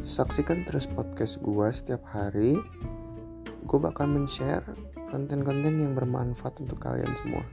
Saksikan terus podcast gue setiap hari. Gue bakal men-share konten-konten yang bermanfaat untuk kalian semua.